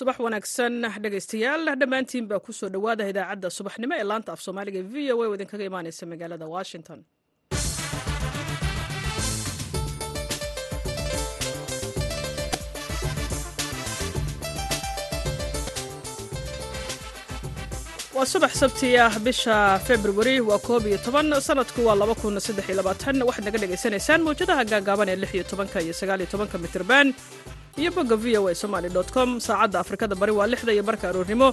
subax wanaagsan. Dhegaystayaal dhammaantiin baa ku soo dhowaada idaacadda subaxnimo ee laanta af soomaaliga v o a oo idinkaga imaaneysa magaalada washington waa subax sabti ah bisha februari waa koob iyo toban sanadku waa laba kun saddex iyo labaatan. Waxaad naga dhagaysanaysaan mawjadaha gaagaaban ee lix iyo tobanka iyo sagaal iyo tobanka mitirban iyo bogga v o a somaali com. Saacadda afrikada bari waa lixda iyo barka aroornimo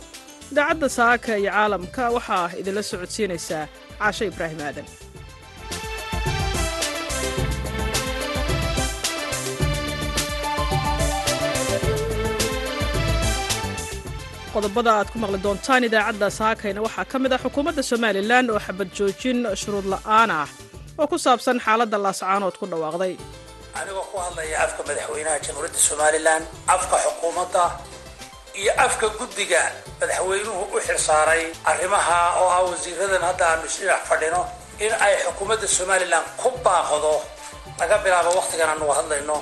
idaacadda saaka iyo caalamka waxaa idinla socodsiinaysaa caashe ibraahim aadan qodobada aad ku maqli doontaan idaacadda saakayna. Waxaa ka mid ah xukuumadda somalilan oo xabad joojin shuruud la'aan ah oo ku saabsan xaaladda laascaanood ku dhawaaqday. Anigoo ku hadlaya afka madaxweynaha jamhuuriyadda somalilan afka xukuumadda iyo afka guddiga madaxweynuhu u xilsaaray. Arrimaha oo ah wasiiradan hadda aanu isdhinac fadhino in ay xukuumadda somalilan ku baaqdo laga bilaabo wakhtigan aanu hadlayno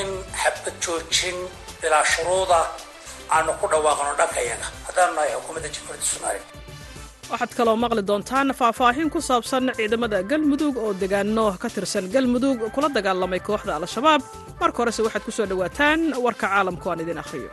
in xabad joojin bilaa shuruuda aanu ku dhawaaqno dhankayaga haddaanu nahay xukuumadda jamhuuriyadda somalilan waxaad kaloo maqli doontaan faahfaahin ku saabsan ciidamada galmudug oo degaano ka tirsan galmudug kula dagaalamay kooxda al-shabaab. Marka horese waxaad ku soo dhowaataan warka caalamku aan idin akhriyo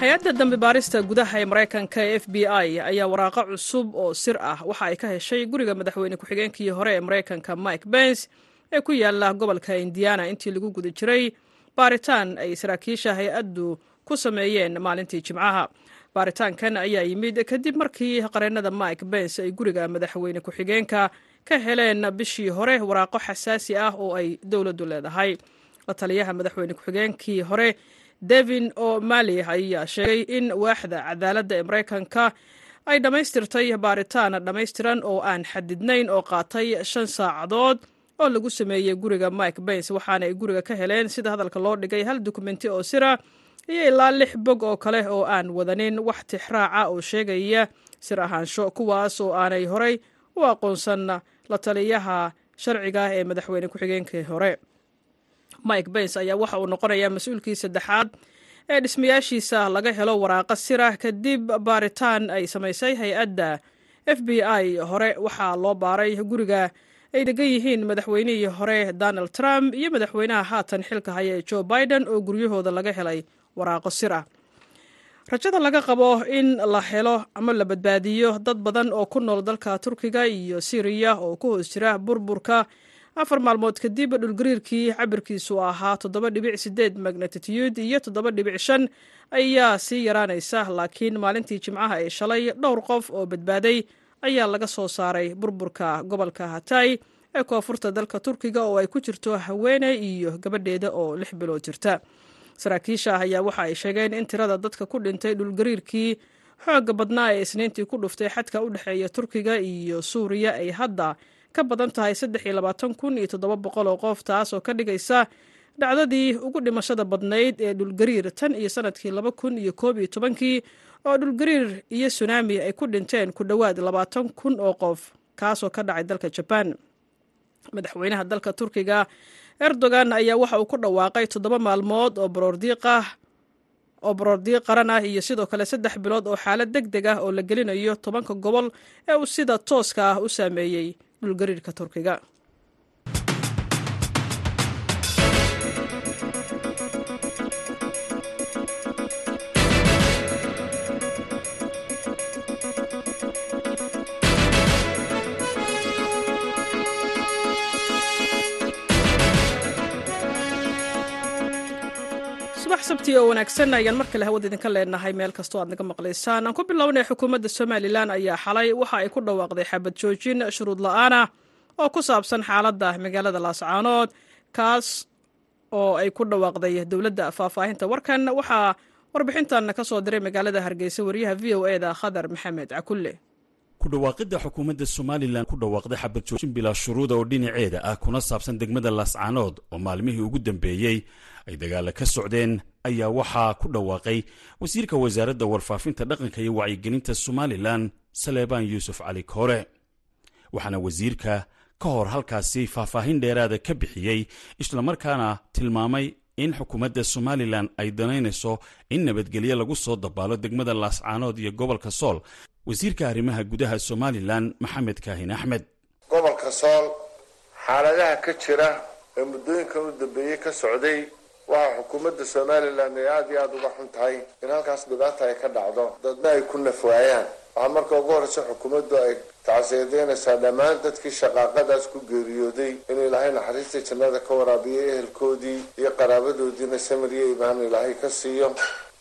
hay'adda dambi baarista gudaha ee maraykanka ee f b i ayaa waraaqo cusub oo sir ah. Waxa ay ka heshay guriga madaxweyne ku-xigeenkii hore ee maraykanka mike bens ee ku yaalla gobolka indiana. Intii lagu guda jiray baaritaan ay saraakiisha hay'addu ku sameeyeen maalintii jimcaha. Baaritaankan ayaa yimid kadib markii qareennada mike bens ay guriga madaxweyne ku-xigeenka ka heleen bishii hore waraaqo xasaasi ah oo ay dowladdu leedahay. La taliyaha madaxweyne ku-xigeenkii hore devin o mali ayaa sheegay in waaxda cadaaladda ee maraykanka ay dhammaystirtay baaritaan dhammaystiran oo aan xadidnayn oo qaatay shan saacadood oo lagu sameeyey guriga mike bens waxaana ay guriga ka heleen sida hadalka loo dhigay hal dukumenti oo sira iyo ilaa lix bog oo kale oo aan wadanin. Wax tixraaca oo sheegaya sir ahaansho kuwaas oo aanay horey u aqoonsan la taliyaha sharciga ee madaxweyne ku-xigeenkii hore mike bens ayaa waxa uu noqonayaa mas'uulkii saddexaad ee dhismayaashiisa laga helo waraaqa sira kadib baaritaan ay samaysay hay'adda f b i. Hore waxaa loo baaray guriga ay degan yihiin madaxweynihii hore donald trump iyo madaxweynaha haatan xilka haya joe biden oo guryahooda laga helay waraaqo sir ah rajada laga qabo in la helo ama la badbaadiyo dad badan oo ku nool dalka turkiga iyo siriya oo ku hoos jira burburka afar maalmood kadib dhulgariirkii cabirkiisu ahaa toddoba dhibic sideed magnatitude iyo toddoba dhibic shan ayaa sii yaraanaysa laakiin maalintii jimcaha ee shalay dhowr qof oo badbaaday ayaa laga soo saaray burburka gobolka hatay ee koonfurta dalka turkiga oo ay ku jirto haweeney iyo gabadheeda oo lix bilood jirta. Saraakiisha ayaa waxa ay sheegeen in tirada dadka ku dhintay dhulgariirkii xoogga badnaa ee isniintii ku dhuftay xadka u dhexeeya turkiga iyo suuriya ay hadda ka badan tahay saddex iyo labaatan kun iyo toddoba boqol oo qof taas oo ka dhigaysa dhacdadii ugu dhimashada badnayd ee dhulgariir tan iyo sannadkii laba kun iyo koob iyo tobankii oo dhulgariir iyo sunaami ay ku dhinteen ku dhowaad labaatan kun oo qof kaasoo ka dhacay dalka jabaan madaxweynaha dalka turkiga erdogan ayaa waxa uu ku dhawaaqay toddoba maalmood oo baroordiiqah oo baroordiiq qaran ah iyo sidoo kale saddex bilood oo xaalad deg deg ah oo la gelinayo tobanka gobol ee uu sida tooska ah u saameeyey dhulgariirka turkiga sabti oo wanaagsan ayaan mar kale hawada idinka leenahay. Meel kastoo aad naga maqlaysaan. Aan ku bilownay xukuumadda somalilan ayaa xalay. Waxa ay ku dhawaaqday xabad joojin shuruud la'aanah oo ku saabsan xaaladda magaalada laascaanood kaas oo ay ku dhawaaqday dowladda faahfaahinta. Warkan waxaa warbixintan ka soo diray magaalada hargeysa wariyaha v o e da khadar maxamed cakulle ku dhawaaqidda xukuumadda somalilan ku dhawaaqday xabad joojin bilaa shuruuda oo dhinaceeda ah kuna saabsan degmada laascaanood oo maalmihii ugu dambeeyey. Ay dagaalla ka socdeen ayaa waxaa ku dhawaaqay wasiirka wasaaradda warfaafinta dhaqanka iyo wacyigelinta somalilan saleebaan yuusuf cali koore. Waxaana wasiirka ka hor halkaasi faahfaahin dheeraada ka bixiyey islamarkaana tilmaamay in xukuumadda somalilan ay danaynayso in nabadgelyo lagu soo dabaalo degmada laascaanood iyo gobolka sool. Wasiirka arrimaha gudaha somalilan maxamed kaahin axmed. Gobolka sool xaaladaha ka jira ee muddooyinkan u dambeeyey ka socday waxaa xukuumadda somalilan ay aada iyo aada uga xun tahay in halkaas dhibaata ay ka dhacdo. Dadna ay ku nafwaayaan waxaa marka ugu horreysa xukuumaddu ay tacsiyadeynaysaa dhammaan dadkii shaqaaqadaas ku geeriyooday in ilaahay naxariista jannada ka waraabiyo ehelkoodii iyo qaraabadoodiina samir iyo imaan ilaahay ka siiyo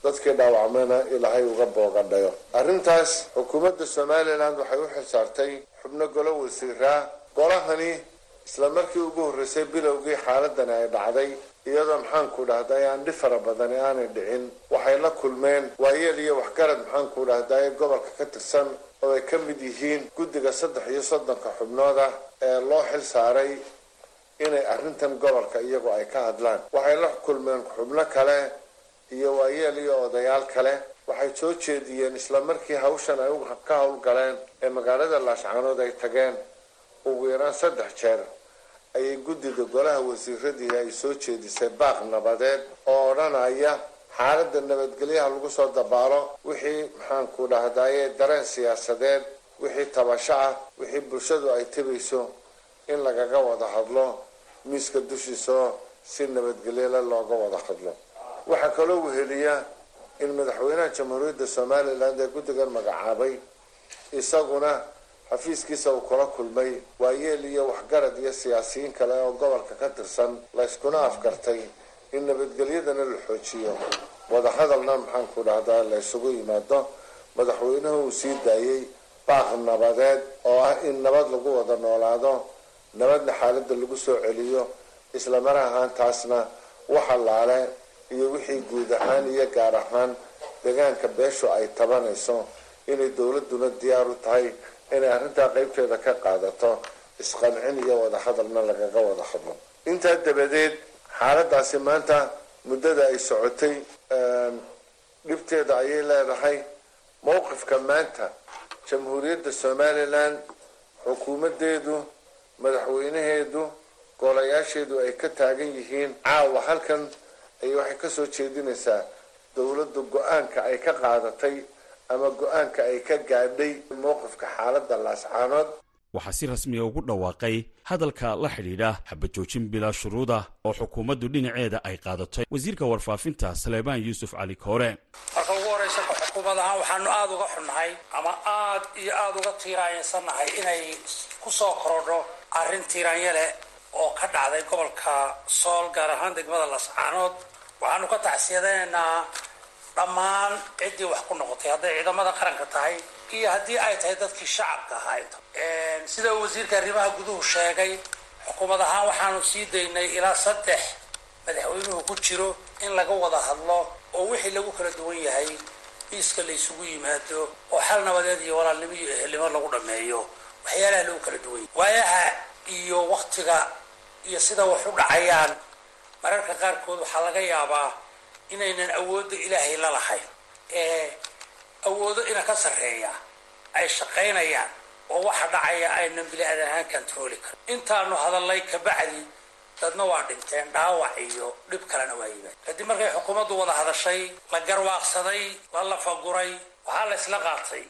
dadkii dhaawacmayna ilaahay uga boogadhayo arrintaas xukuumadda somalilan waxay u xilsaartay xubno golo wasiiraa golahani isla markii ugu horreysay bilowgii xaaladani ay dhacday iyadoo maxaanku dhahday aan dhib fara badani aanay dhicin. Waxay la kulmeen waayeel iyo waxgarad maxaanku dhahday gobolka ka tirsan oo ay ka mid yihiin guddiga saddex iyo soddonka xubnood ee loo xil saaray inay arrintan gobolka iyagu ay ka hadlaan. Waxay la kulmeen xubno kale iyo waayeel iyo odayaal kale. Waxay soo jeediyeen isla markii hawshan ay ka howlgaleen ee magaalada laashcaanood ay tageen ugu yaraan saddex jeer ayay guddida golaha wasiiradii ay soo jeedisay baaq nabadeed oo odhanaya xaaladda nabadgelyaha lagu soo dabaalo wixii maxaanku dhahdaye dareen siyaasadeed wixii tabasho ah wixii bulshadu ay tabayso in lagaga wada hadlo miiska dushiisao si nabadgelyale looga wada hadlo. Waxaa kaloo weheliya in madaxweynaha jamhuuriyadda somalilan ee guddigan magacaabay isaguna xafiiskiisa uu kula kulmay waayeel iyo waxgarad iyo siyaasiyiin kale oo gobolka ka tirsan layskuna afgartay in nabadgelyadana la xoojiyo. Wadahadalna maxaanku dhahdaa la ysugu yimaado madaxweynuhu uu sii daayey baaq nabadeed oo ah in nabad lagu wada noolaado nabadna xaaladda lagu soo celiyo isla mar ahaantaasna waxa laale iyo wixii guud ahaan iyo gaar ahaan deegaanka beeshu ay tabanayso inay dowladuna diyaar u tahay inay arrintaa qeybteeda ka qaadato isqancin iyo wada hadalna lagaga wada hadlo. Intaa dabadeed xaaladaasi maanta muddada ay socotay dhibteeda ayay leedahay. Mowqifka maanta jamhuuriyadda somalilan xukuumadeedu madaxweynaheedu golayaasheedu ay ka taagan yihiin caawa halkan ay waxay ka soo jeedinaysaa dowladdu go'aanka ay ka qaadatay ama go'aanka ay ka gaadhay mowqifka xaaladda laascaanood waxaa si rasmiya ugu dhawaaqay hadalka la xidhiidha xabajoojin bilaa shuruuda oo xukuumaddu dhinaceeda ay qaadatay wasiirka warfaafinta saleebaan yuusuf cali koore. Marka ugu horeysa xukuumad ahaan waxaanu aada uga xunnahay ama aad iyo aada uga tiiraansannahay inay ku soo korodho arrin tiiraanyale oo ka dhacday gobolka sool gaar ahaan degmada lascaanood waxaanu ka tacsiyadaynaynaa dhammaan ciddii wax ku noqotay hadday ciidamada qaranka tahay iyo haddii ay tahay dadkii shacabka ahaa. Sida uu wasiirka arrimaha guduhu sheegay xukuumad ahaan waxaanu sii daynay ilaa saddex madaxweynuhu ku jiro in laga wada hadlo oo wixii lagu kala duwan yahay miiska la isugu yimaado oo xal nabadeed iyo walaalnimo iyo ehelnimo lagu dhameeyo waxyaalaha lagu kala duwan yahay. Waayaha iyo waktiga iyo sida wax u dhacayaan mararka qaarkood waxaa laga yaabaa inaynan awoodda ilaahay la lahayn. Ee awoodo ina ka sarreeya ay shaqaynayaan oo waxa dhacaya aynan bili-aad ahaan controli karin. Intaanu hadallay kabacdi dadna waa dhinteen dhaawac iyo dhib kalena waa yimaad kadib markay xukuumaddu wada hadashay la garwaaqsaday la lafaguray waxaa la isla qaatay.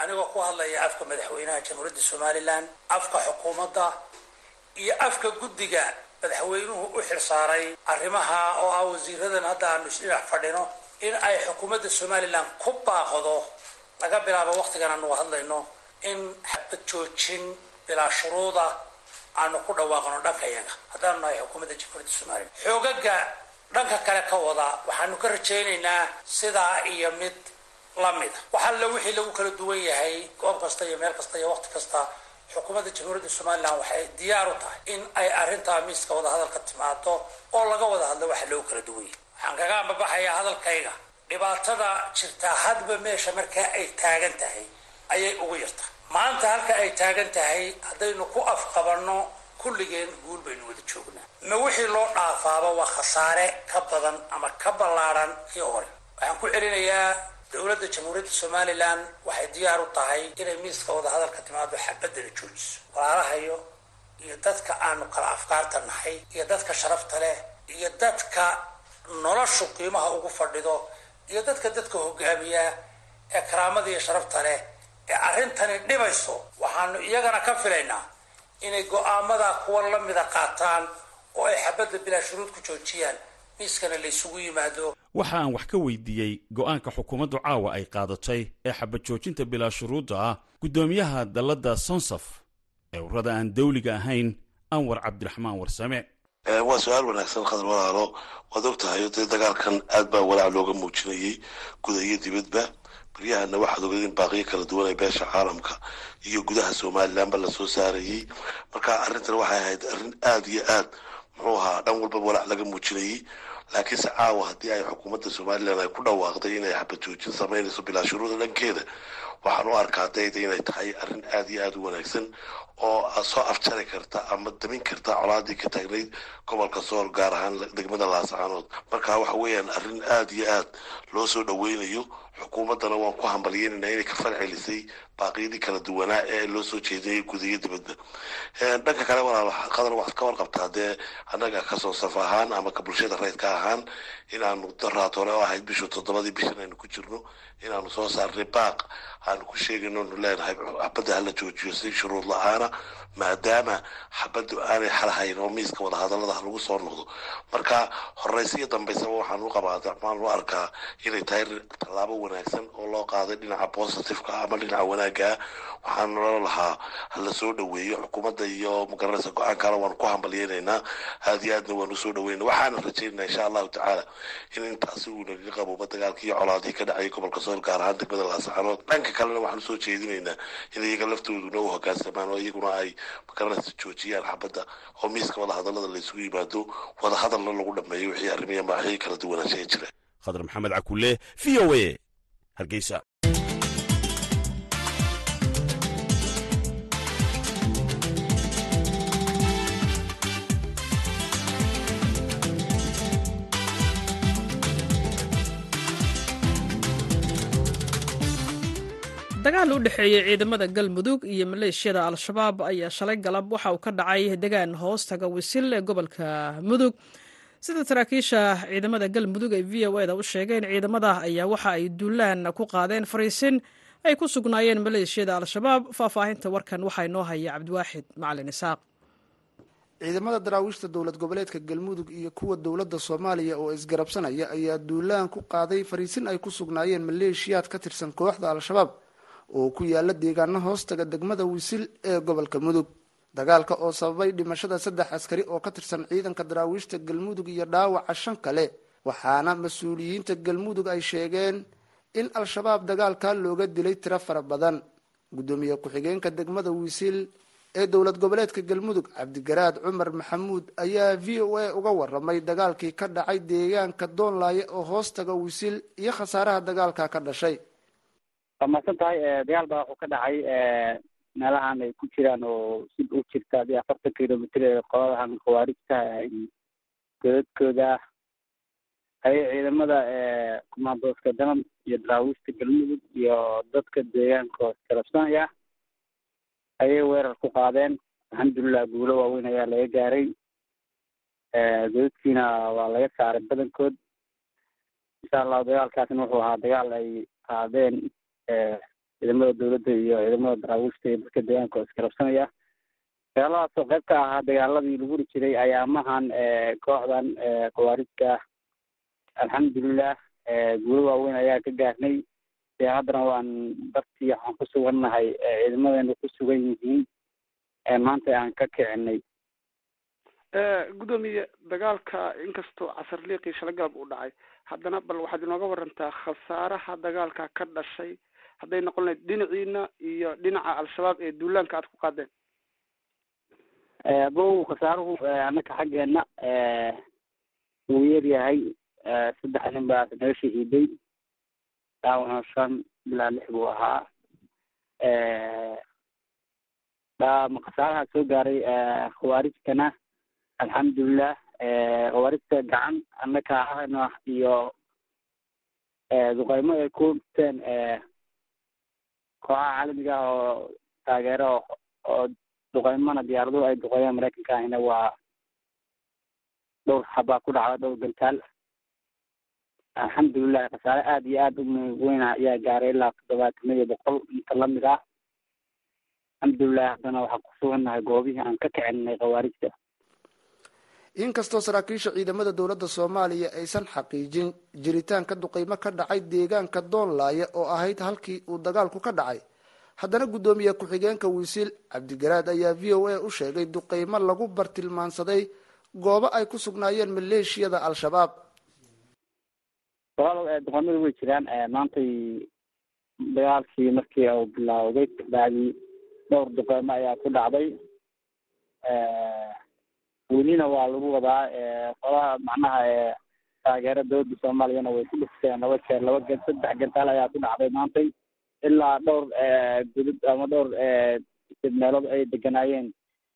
Anigoo ku hadlaya afka madaxweynaha jamhuuriyadda somalilan afka xukuumadda iyo afka guddiga madaxweynuhu u xilsaaray arrimaha oo ah wasiiradan hadda aanu isdhinac fadhino in ay xukuumadda somalilan ku baaqdo laga bilaabo waktigan aanu hadlayno in xabad joojin bilaa shuruuda aanu ku dhawaaqno dhanka iyaga. Haddaanu nahay xukuumadda jamhuuriyadda somalilan xoogaga dhanka kale ka wada waxaanu ka rajaynaynaa sidaa iyo mid lamida wax alla wixii lagu kala duwan yahay goob kasta iyo meel kasta iyo waqti kasta xukuumadda jamhuuriyadda somalilan waxay diyaar u tahay in ay arrintaa miiska wadahadalka timaado oo laga wada hadlo waxa loogu kala duwan yahay waxaan kaga ambabaxayaa hadalkayga. Dhibaatada jirtaa hadba meesha markaa ay taagan tahay ayay ugu yartaa maanta halka ay taagan tahay haddaynu ku afqabanno kulligeen guul baynu wada joognaa. Ma wixii loo dhaafaaba waa khasaare ka badan ama ka ballaadhan kii hore? Waxaan ku celinayaa dowladda jamhuuriyadda somalilan waxay diyaar u tahay inay miiska wadahadalka timaado xabadana joojiso. Walaalahayo iyo dadka aanu kala afkaarta nahay iyo dadka sharafta leh iyo dadka noloshu qiimaha ugu fadhido iyo dadka dadka hogaamiya ee karaamada iyo sharafta leh ee arrintani dhibayso waxaanu iyagana ka filaynaa inay go'aamada kuwa lamida qaataan oo ay xabadda bilaa shuruud ku joojiyaan miiskana la yimaado. Waxa aan wax ka weydiiyey go'aanka xukuumaddu caawa ay qaadatay ee xabad joojinta bilaa shuruudda ah guddoomiyaha dalladda sonsaf ee urada aan dawliga ahayn anwar cabdiraxmaan warsame. Waa su'aal wanaagsan khadar walaalo. Waad og tahay dee dagaalkan aad baa walaac looga muujinayay guda iyo dibadba baryahana waxaad ogeed in baaqiyo kala duwan ee beesha caalamka iyo gudaha somalilanba la soo saarayey. Marka arrintan waxay ahayd arrin aada iyo aad muxuu ahaa dhan walba walaac laga muujinayay laakiinse caawa haddii ay xukuumadda somalilan ay ku dhawaaqday inay xabad joojin samaynayso bilaa shuruuda dhankeeda waxaan u arkaa dayda inay tahay arrin aada iyo aada u wanaagsan oo soo afjari karta ama damin karta colaadii ka taagnayd gobolka sool gaar ahaan degmada laascaanood. Marka waxa weeyaan arrin aada iyo aad loo soo dhaweynayo xukuumaddana waan ku hambalyeynayna inay ka falcelisay baaqiyadii kala duwanaa ee loo soo jeediyay gudayo dibadda. Dhanka kale walaal qadar waxaad ka warqabtaa dee annaga ka soo saf ahaan ama ka bulshada reydka ahaan inaanu daraad hore oo ahayd bishu toddobadii bishan aynu ku jirno inaanu soo saarnay baaq aanu ku sheegayno nu leenahay xabadda hala joojiyo si shuruud la'aana maadaama xabaddu aanay xalhayn oo miiska wadahadallada lagu soo noqdo. Marka horeysa iyo dambaysaba waxaan u qabaa dacmaan u arkaa inay tahay tallaabo wanaagsan oo loo qaaday dhinaca positiveka ama dhinaca wanaaggaa waxaan nolo lahaa hala soo xukuumadda iyo magaranaysa go'aankana waanu ku hambalyeynaynaa aad iyo aadna waanu soo dhaweyna waxaana rajaynaa insha allahu tacaala in intaasi uu nagaga qabooba dagaalkii iyo colaadii ka dhacayay gobolka sool gaar ahaan degmada laascaanood dhanka kalena waxaanu soo jeedinaynaa in iyaga laftooduna u hogaansamaan oo iyaguna ay magaranaysa joojiyaan xabadda oo miiska wadahadallada laysugu yimaado wadahadalna lagu dhameeyo wixii arrimiya maaxii kala duwanaanshaha jira. Khadar maxamed cakulle v o a. Hargeysa dagaal u dhexeeyey ciidamada galmudug iyo maleeshiyada al-shabaab ayaa shalay galab waxa uu ka dhacay degaan hoostaga wisil ee gobolka mudug. Sida saraakiisha ciidamada galmudug ay v o eda u sheegeen ciidamada ayaa waxa ay duulaan ku qaadeen fariisin ay ku sugnaayeen maleeshiyada al-shabaab faahfaahinta warkan waxaa inoo haya cabdiwaaxid macalin isaaq. Ciidamada daraawiishta dowlad goboleedka galmudug iyo kuwa dowladda soomaaliya oo isgarabsanaya ayaa duulaan ku qaaday fariisin ay ku sugnaayeen maleeshiyaad ka tirsan kooxda al-shabaab oo ku yaalla deegaano hoostaga degmada wisil ee gobolka mudug. Dagaalka oo sababay dhimashada saddex askari oo ka tirsan ciidanka daraawiishta galmudug iyo dhaawaca shan kale waxaana mas'uuliyiinta galmudug ay sheegeen in al-shabaab dagaalkaa looga dilay tiro fara badan. Guddoomiye ku-xigeenka degmada wisil ee dowlad goboleedka galmudug cabdigaraad cumar maxamuud ayaa v o a uga waramay dagaalkii ka dhacay deegaanka doonlaaye oo hoostaga wisil iyo khasaaraha dagaalka ka dhashay waa mahadsan tahay dagaal baa wuxuu ka dhacay meelahan ay ku jiraan oo si u jirta adii afartan kilomitr ee qoladahan khawaarijta godadkooda ayay ciidamada kumaandooska danan iyo daraawiista galmudug iyo dadka deegaanka iskarabsanaya ayay weerar ku qaadeen alxamdulilah guulo waaweyn ayaa laga gaaray godadkiina waa laga saaray badankood insha allahu dagaalkaasna wuxuu ahaa dagaal ay qaadeen ciidamada dowladda iyo ciidamada daraawiishta iyo dadka deegaanka oo iskarabsanaya dagaaladaasoo qayb ka ahaa dagaaladii lagu jiray ayaamahan kooxdan khawaarijka alxamdulilah guulo waaweyn ayaa ka gaarnay dee haddana waan dartii waxaan ku sugannahay ciidamadeenu ku sugan yihiin maanta aan ka kicinay gudoomiye dagaalka inkastoo casar liiqii shala galab uu dhacay haddana bal waxaad inooga warantaa khasaaraha dagaalka ka dhashay hadday noqon lahayd dhinaciina iyo dhinaca al-shabaab ee duulaanka aad ku qaadeen. Abow khasaaruhu annaka xaggeena wuu yar yahay saddex nin baa naga shahiiday dhaawacna shan bilaa lix buu ahaa. Khasaaraha soo gaaray khawaarijkana alxamdulilah khawaarijta gacan annaka ahna iyo duqeymo ay ku dhufteen kooxaha caalamiga ah oo taageero oo duqeymana diyaaraduhu ay duqeeyeen maraykanka ahina waa dhowr xabaa ku dhacda dhowr gantaal alxamdulilahi khasaare aada iyo aada u weyna ayaa gaaray ilaa toddobaatan iyo boqol inta la mid ah. Alxamdulilahi haddana waxaan ku sugannahay goobihii aan ka kicinay khawaarijta inkastoo saraakiisha ciidamada dowladda soomaaliya aysan xaqiijin jiritaanka duqeymo ka dhacay deegaanka doonlaaya oo ahayd halkii uu dagaalku ka dhacay. Haddana guddoomiye ku-xigeenka wiisiil cabdigaraad ayaa v o a u sheegay duqeymo lagu bartilmaansaday goobo ay ku sugnaayeen maleeshiyada al-shabaab. Walaalow duqeymadu way jiraan maantay dagaalkii markii uu bilaawday kabacdii dhowr duqeymo ayaa ku dhacday welina waa lagu wadaa qolaha macnaha taageera dowladda soomaaliyana way ku dhufteen laba jeer laba gen saddex gantaal ayaa ku dhacday maantay ilaa dhowr gudub ama dhowr meelood ay deganaayeen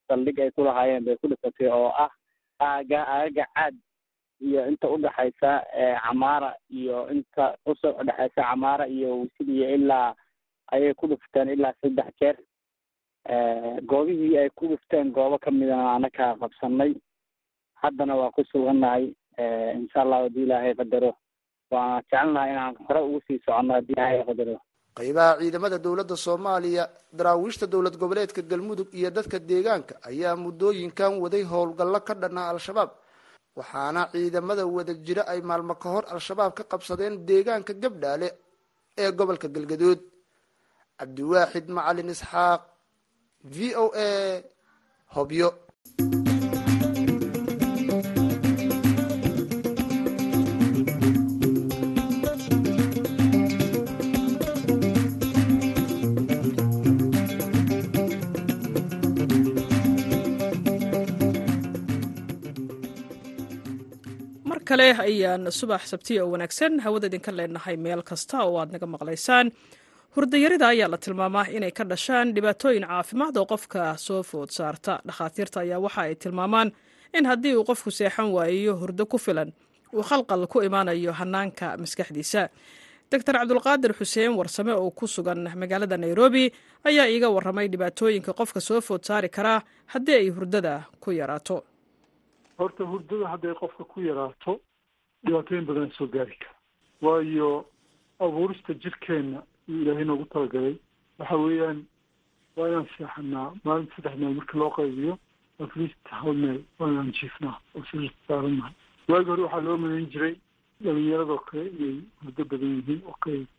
saldhig ay ku lahaayeen bay ku dhifatay oo ah aaga aagaga caad iyo inta udhexaysa camaara iyo inta u soo udhexaysa camaara iyo wisil iyo ilaa ayay ku dhufteen ilaa saddex jeer goobihii ay ku dhufteen goobo kamidana anakaa qabsanay haddana waa ku sugannahay. Insha allahu haddii ilaahay qadaro. Waana jecelnahay inaan hore ugu sii soconno haddii ilaahay qadaro. Qaybaha ciidamada dowladda soomaaliya daraawiishta dowlad goboleedka galmudug iyo dadka deegaanka ayaa muddooyinkan waday howlgallo ka dhanaa al-shabaab. Waxaana ciidamada wada jira ay maalmo ka hor al-shabaab ka qabsadeen deegaanka gabdhaale ee gobolka galgaduud. Cabdiwaaxid macalin isxaaq v o a hobyo kale ayaan subax sabtiya oo wanaagsan hawada idinka leenahay meel kasta oo aad naga maqlaysaan hurdayarida ayaa la tilmaamaa inay ka dhashaan dhibaatooyin caafimaad oo qofka soo food saarta. Dhakhaatiirta ayaa waxa ay tilmaamaan in haddii uu qofku seexan waayo hurdo ku filan uu khalqal ku imaanayo hanaanka maskaxdiisa. Doctor cabdulqaadir xuseen warsame oo ku sugan magaalada nairobi ayaa iiga waramay dhibaatooyinka qofka soo food saari karaa haddii ay hurdada ku yaraato. Horta hurdada hadday qofka ku yaraato dhibaatooyin badan soo gaari kara. Waayo abuurista jirkeenna uu ilaahay noogu talagalay. Waxa weeyaan waa inaan seexanaa maalin saddex meel marka loo qaybiyo at least hal meel waa inaan jiifnaa oo sariirta saarannahay waagi hore waxaa loo malayn jiray dhalinyaradoo kale inay hurdo badan yihiin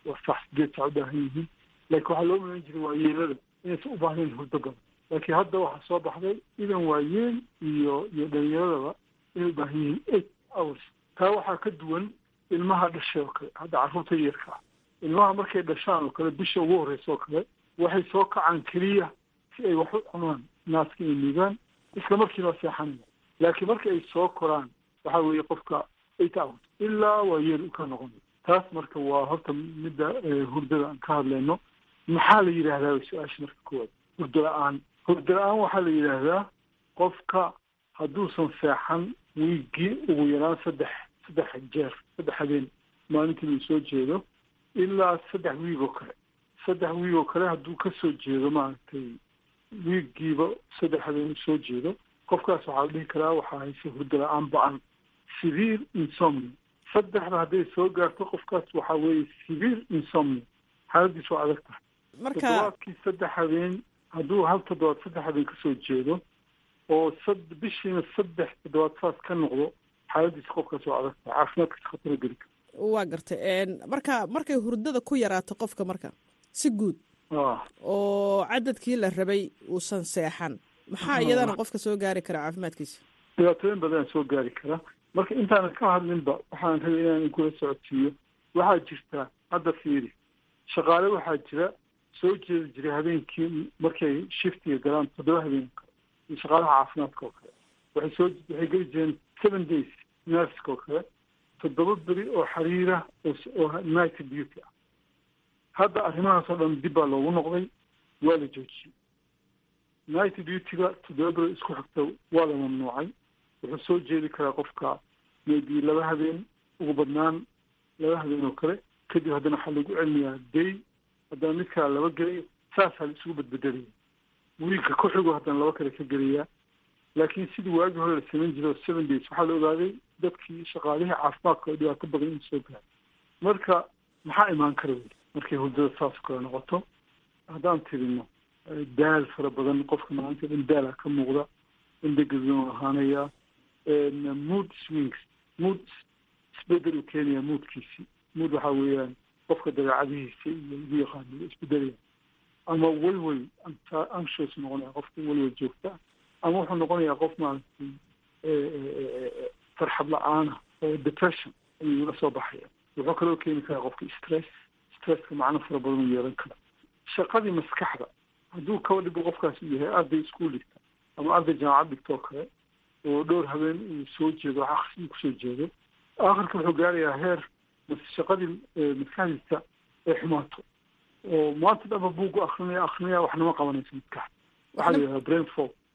waa sax sideed sac u baahan yihiin. Laakiin waxaa loo malayn jiray waayeelada inaysan u baahnayn hurdo badan. Laakiin hadda waxaa soo baxday idan waayeel iyo iyo dhalinyaradaba inay u baahan yihiin eight hours. Taa waxaa ka duwan ilmaha dhashay oo kale hadda carruurta yarka. ah ilmaha markay dhashaan oo kale bisha ugu horreysa oo kale waxay soo kacaan keliya si ay wax u cunaan naaska inay nuugaan isla markiina waa seexanaya laakiin marka ay soo koraan waxaa weeye qofka hours ilaa waayeel u ka noqon. Taas marka waa horta midda hurdada aan ka hadlayno. Maxaa la yidhaahdaa su'aasha marka koowaad? Hurdo la'aan. Hurdo la'aan waxaa la yidhaahdaa qofka hadduusan seexan wiigii ugu yaraan saddex saddex jeer saddex habeen maalintii uu soo jeedo ilaa saddex wiig oo kale saddex wiig oo kale hadduu ka soo jeedo maaragtay wiiggiiba saddex habeen soo jeedo. Qofkaas waxaa la dhihi karaa waxaa hayse hurdo la'aan ba'an. Severe insomnia. Saddexda hadday soo gaarto qofkaas waxaa weeye severe insomnia. Xaaladiis waa adag tahay. Toddobaadkii saddex habeen hadduu hal toddobaad saddex habeen ka soo jeedo oo sad bishiina saddex toddobaad saas ka noqdo xaaladiisa qofkaas waa adag tahay caafimaadkiisa khatara geli kara waa gartay marka markay hurdada ku yaraato qofka marka si guud. Ah oo cadadkii la rabay uusan seexan. Maxaa iyadana qofka soo gaari kara caafimaadkiisa? Dhibaatooyin badan soo gaari kara. Marka intaanan ka hadlinba waxaan rabay inaan kula socodsiiyo. Waxaa jirta hadda fiiri. Shaqaale waxaa jira soo jeedi jiray habeenkii markay shiftiga galaan toddoba habeen kale. Iyo shaqaalaha caafimaadka oo kale. Waxay soo waxay geli jireen seven days nerska oo kale toddoba beri oo xiriira oo night duty ah. Hadda arrimahaas oo dhan dib baa loogu noqday waa la joojiyey. Night duty-ga toddoba beri isku xigta waa la mamnuucay wuxuu soo jeedi karaa qofka maybe laba habeen ugu badnaan laba habeen oo kale. Kadib haddana waxaa lagu celinayaa day. Haddana mid kala laba gelayo saasaa la isugu badbedelaya wiilka ku xigo haddana laba kale ka geliyaa laakiin sidii waagii hore la samayn jiray oo seven days waxaa la ogaaday dadkii shaqaalihii caafimaadka dhibaato badan in soo gaaro marka maxaa imaan kara weli markay hurdada saas kale noqoto haddaan tirino daal fara badan qofka maalinta dhan daala ka muuqda indhagaduun ahaanaya mood swings mood isbeddel uu keenaya moodkiisi mood waxaa weeyaan qofka dabeecadihiisa iyo lagu yaqaano isbedelaya ama welwel anxious noqonaya qofka welwel joogta ama wuxuu noqonayaa qof maaragtay farxad la'aana oo depression ayuu la soo baxaya wuxuu kaloo keeni karaa qofka stress stresska macno fara badan uu yeelan kara shaqadii maskaxda hadduu kaba dhibo qofkaas yahay arday iskuol dhigta ama arday jaamacad dhigta oo kale oo dhowr habeen uu soo jeedo wax uu ku soo jeedo aakhirka wuxuu gaarayaa heer shaqadii maskaxdiisa ay xumaato. Oo maanta dhaba buugu akrinaya akrinaya waxnama qabanayso maskaxda. Waxaa la yidhahdaa brain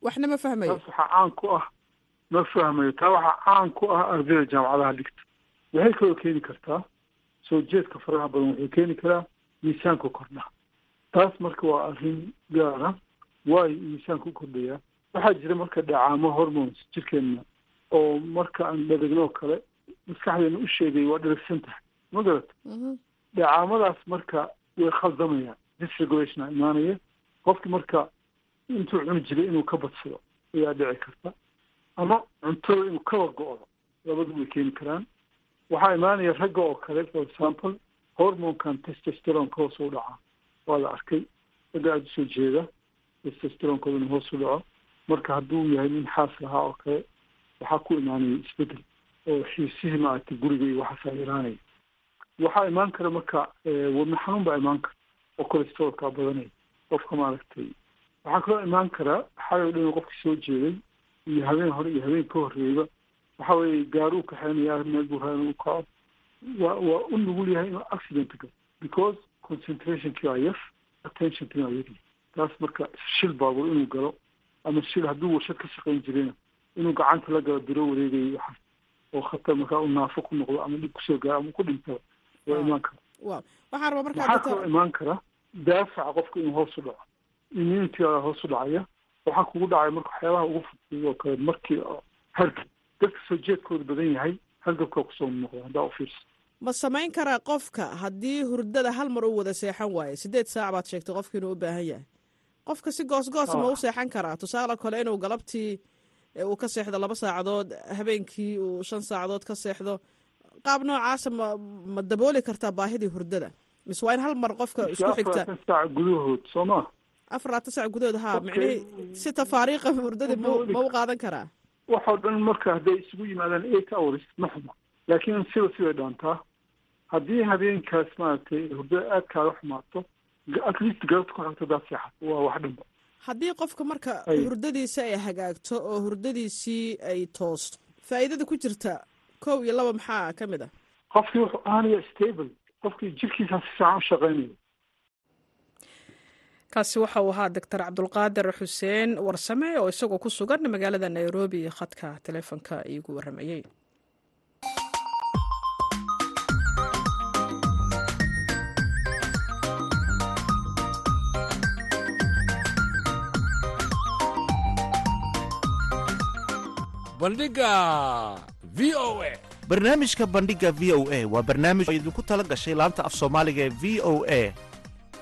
waxna ma fahmayo? Taas waxaa caan ku ah ma fahmayo. Taa waxaa caan ku ah ardayda jaamacadaha dhigta waxay kaloo keeni kartaa soo jeedka faraha badan wuxuu keeni karaa miisaanka kordha. Taas marka waa arrin gaara waayo miisaanka u kordhayaa waxaa jira marka dhacaamo hormones jirkeenna oo marka aan dhadegno kale maskaxdeena u sheegay waa dheragsan tahay ma garata dhacaamadaas marka way khaldamayaan disregulationa imaanaya qofki marka intuu cuni jiray inuu ka badsado ayaa dhici karta. Ama cuntada inuu kaba go-do labadu way keeni karaan. Waxaa imaanaya ragga oo kale for example hormonkan testosteronka hoos u dhacaa waa la arkay. Ragga aada u soo jeeda testosteronkooda inuu hoos u dhaco. Marka hadduu yahay nin xaas lahaa oo kale waxaa ku imaanaya isbeddel oo xiisihii maaragtay guriga iyo waxaasaa yaraanaya waxaa imaan kara marka wadna xanuun baa imaan kara oo colesterolkaa badanaya. Qofka maaragtay waxaa kaloo imaan karaa xalay o dhan qofka soo jeeday iyo habeen hore iyo habeen ka horreeyba waxa weeye gaaruu kaxeynaya meel buu raa inuu kaco waa waa u nugul yahay inuu accident galo because concentrationkii waa yar attentionkii waa yaryahay taas marka shil baabuur inuu galo ama shil hadduu warshad ka shaqayn jirayna inuu gacanta la galo biro wareegayo waxaas oo khatar markaa uu naafo ku noqdo ama dhib ku soo gaaro ama ku dhintaba waa imaan kara wa waxaa waxaa kaloo imaan kara daafaca qofka inuu hoos u dhaco immunitygaaga hoos u dhacaya. Waxaa kugu dhacaya marka waxyaabaha ugu fudud oo kale markii hargab dadka soo jeedkooda badan yahay hargabkaa ku soo noqda haddaa u fiirsa ma samayn karaa qofka haddii hurdada hal mar uu wada seexan waayo siddeed saac baad sheegtay qofki inuu u baahan yahay. Qofka si goos goos ma u seexan karaa? Tusaale kale inuu galabtii uu ka seexdo laba saacadood habeenkii uu shan saacadood ka seexdo qaab noocaasa ma ma dabooli kartaa baahidii hurdada? Mise waa in hal mar qofka isku xigta. saac gudahood soo ma afar labaatan saac gudahood haa micnihii si tafaariiqa hurdadii ma ma u qaadan karaa waxoo dhan marka hadday isugu yimaadaan eight hours ma xuma laakiin siba sibay dhaantaa haddii habeenkaas maaragtay hurdada aad kaaga xumaato at least galabta ku xigto hadaad seexato. Waa wax dhanba haddii qofka marka hurdadiisa ay hagaagto oo hurdadiisii ay toosto faa'iidada ku jirta kow iyo laba maxaa ka mid ah? Qofkii wuxuu ahaanaya stable qofkii jirkiisa si fiican u shaqaynaya kaasi waxa uu ahaa doctor cabdulqaadir xuseen warsame oo isagoo ku sugan magaalada nairobi. Khadka taleefonka iigu waramayey barnaamijka bandhiga v o a waa barnaamij idinku tala gashay laanta af soomaaliga ee v o a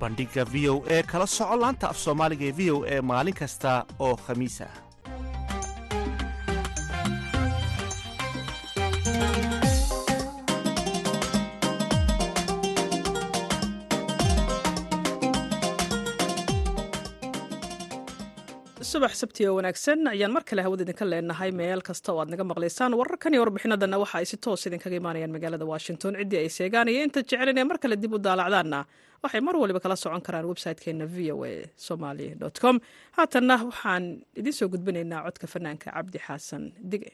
bandhiga v o e kala soco laanta af soomaaliga ee v o e maalin kasta oo khamiis ah subax sabti oo wanaagsan. Ayaan mar kale hawada idinka leenahay. Meel kasta oo aad naga maqlaysaan wararkan iyo warbixinadanna waxa ay si toos idinkaga imaanayaan magaalada washington. Ciddii ay seegaan iyo inta jecel inay mar kale dib u daalacdaanna waxay mar waliba kala socon karaan website-keena v o a somali com. Haatanna waxaan idiin soo gudbinaynaa codka fanaanka cabdi xasan dige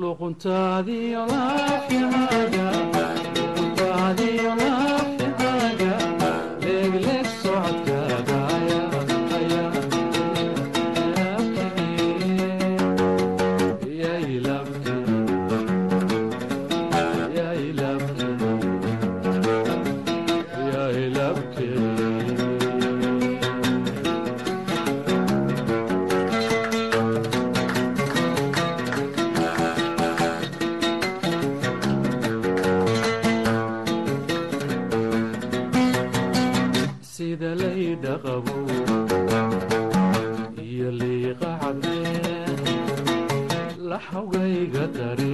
luquntaadii laficaada luquntaadii la Gadar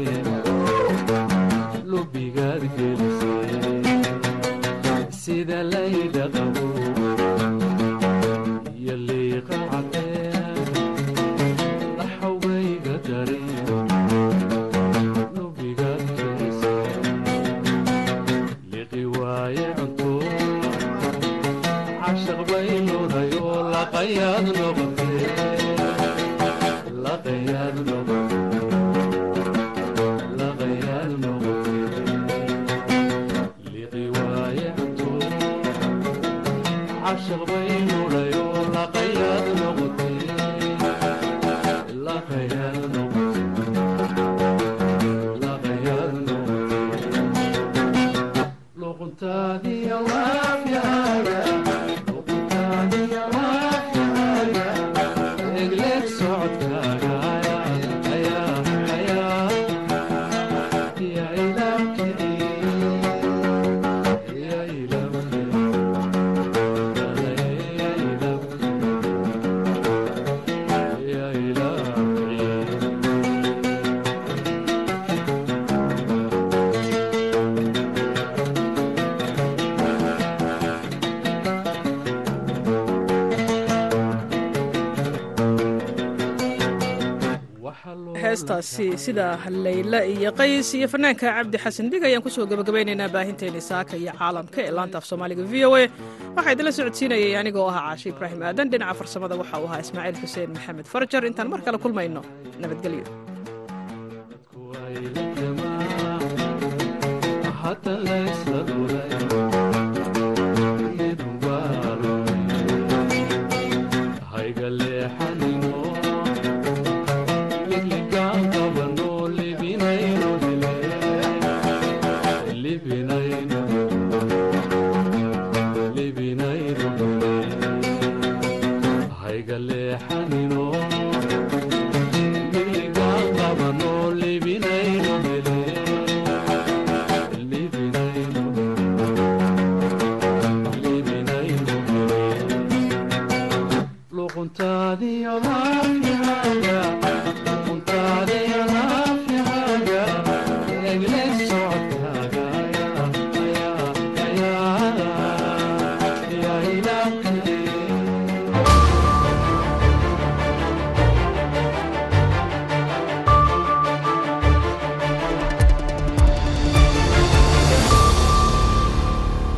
heestaasi sida layla iyo qays iyo fanaanka cabdi xasan dhig ayaan ku soo gabagabaynaynaa baahinteeni saaka iyo caalamka ee laanta af soomaaliga v o a. Waxaa idinla socodsiinayay anigoo ahaa caashi ibraahim aadan. Dhinaca farsamada waxa uu ahaa ismaaciil xuseen maxamed farjar. Intaan mar kale kulmayno nabadgelyo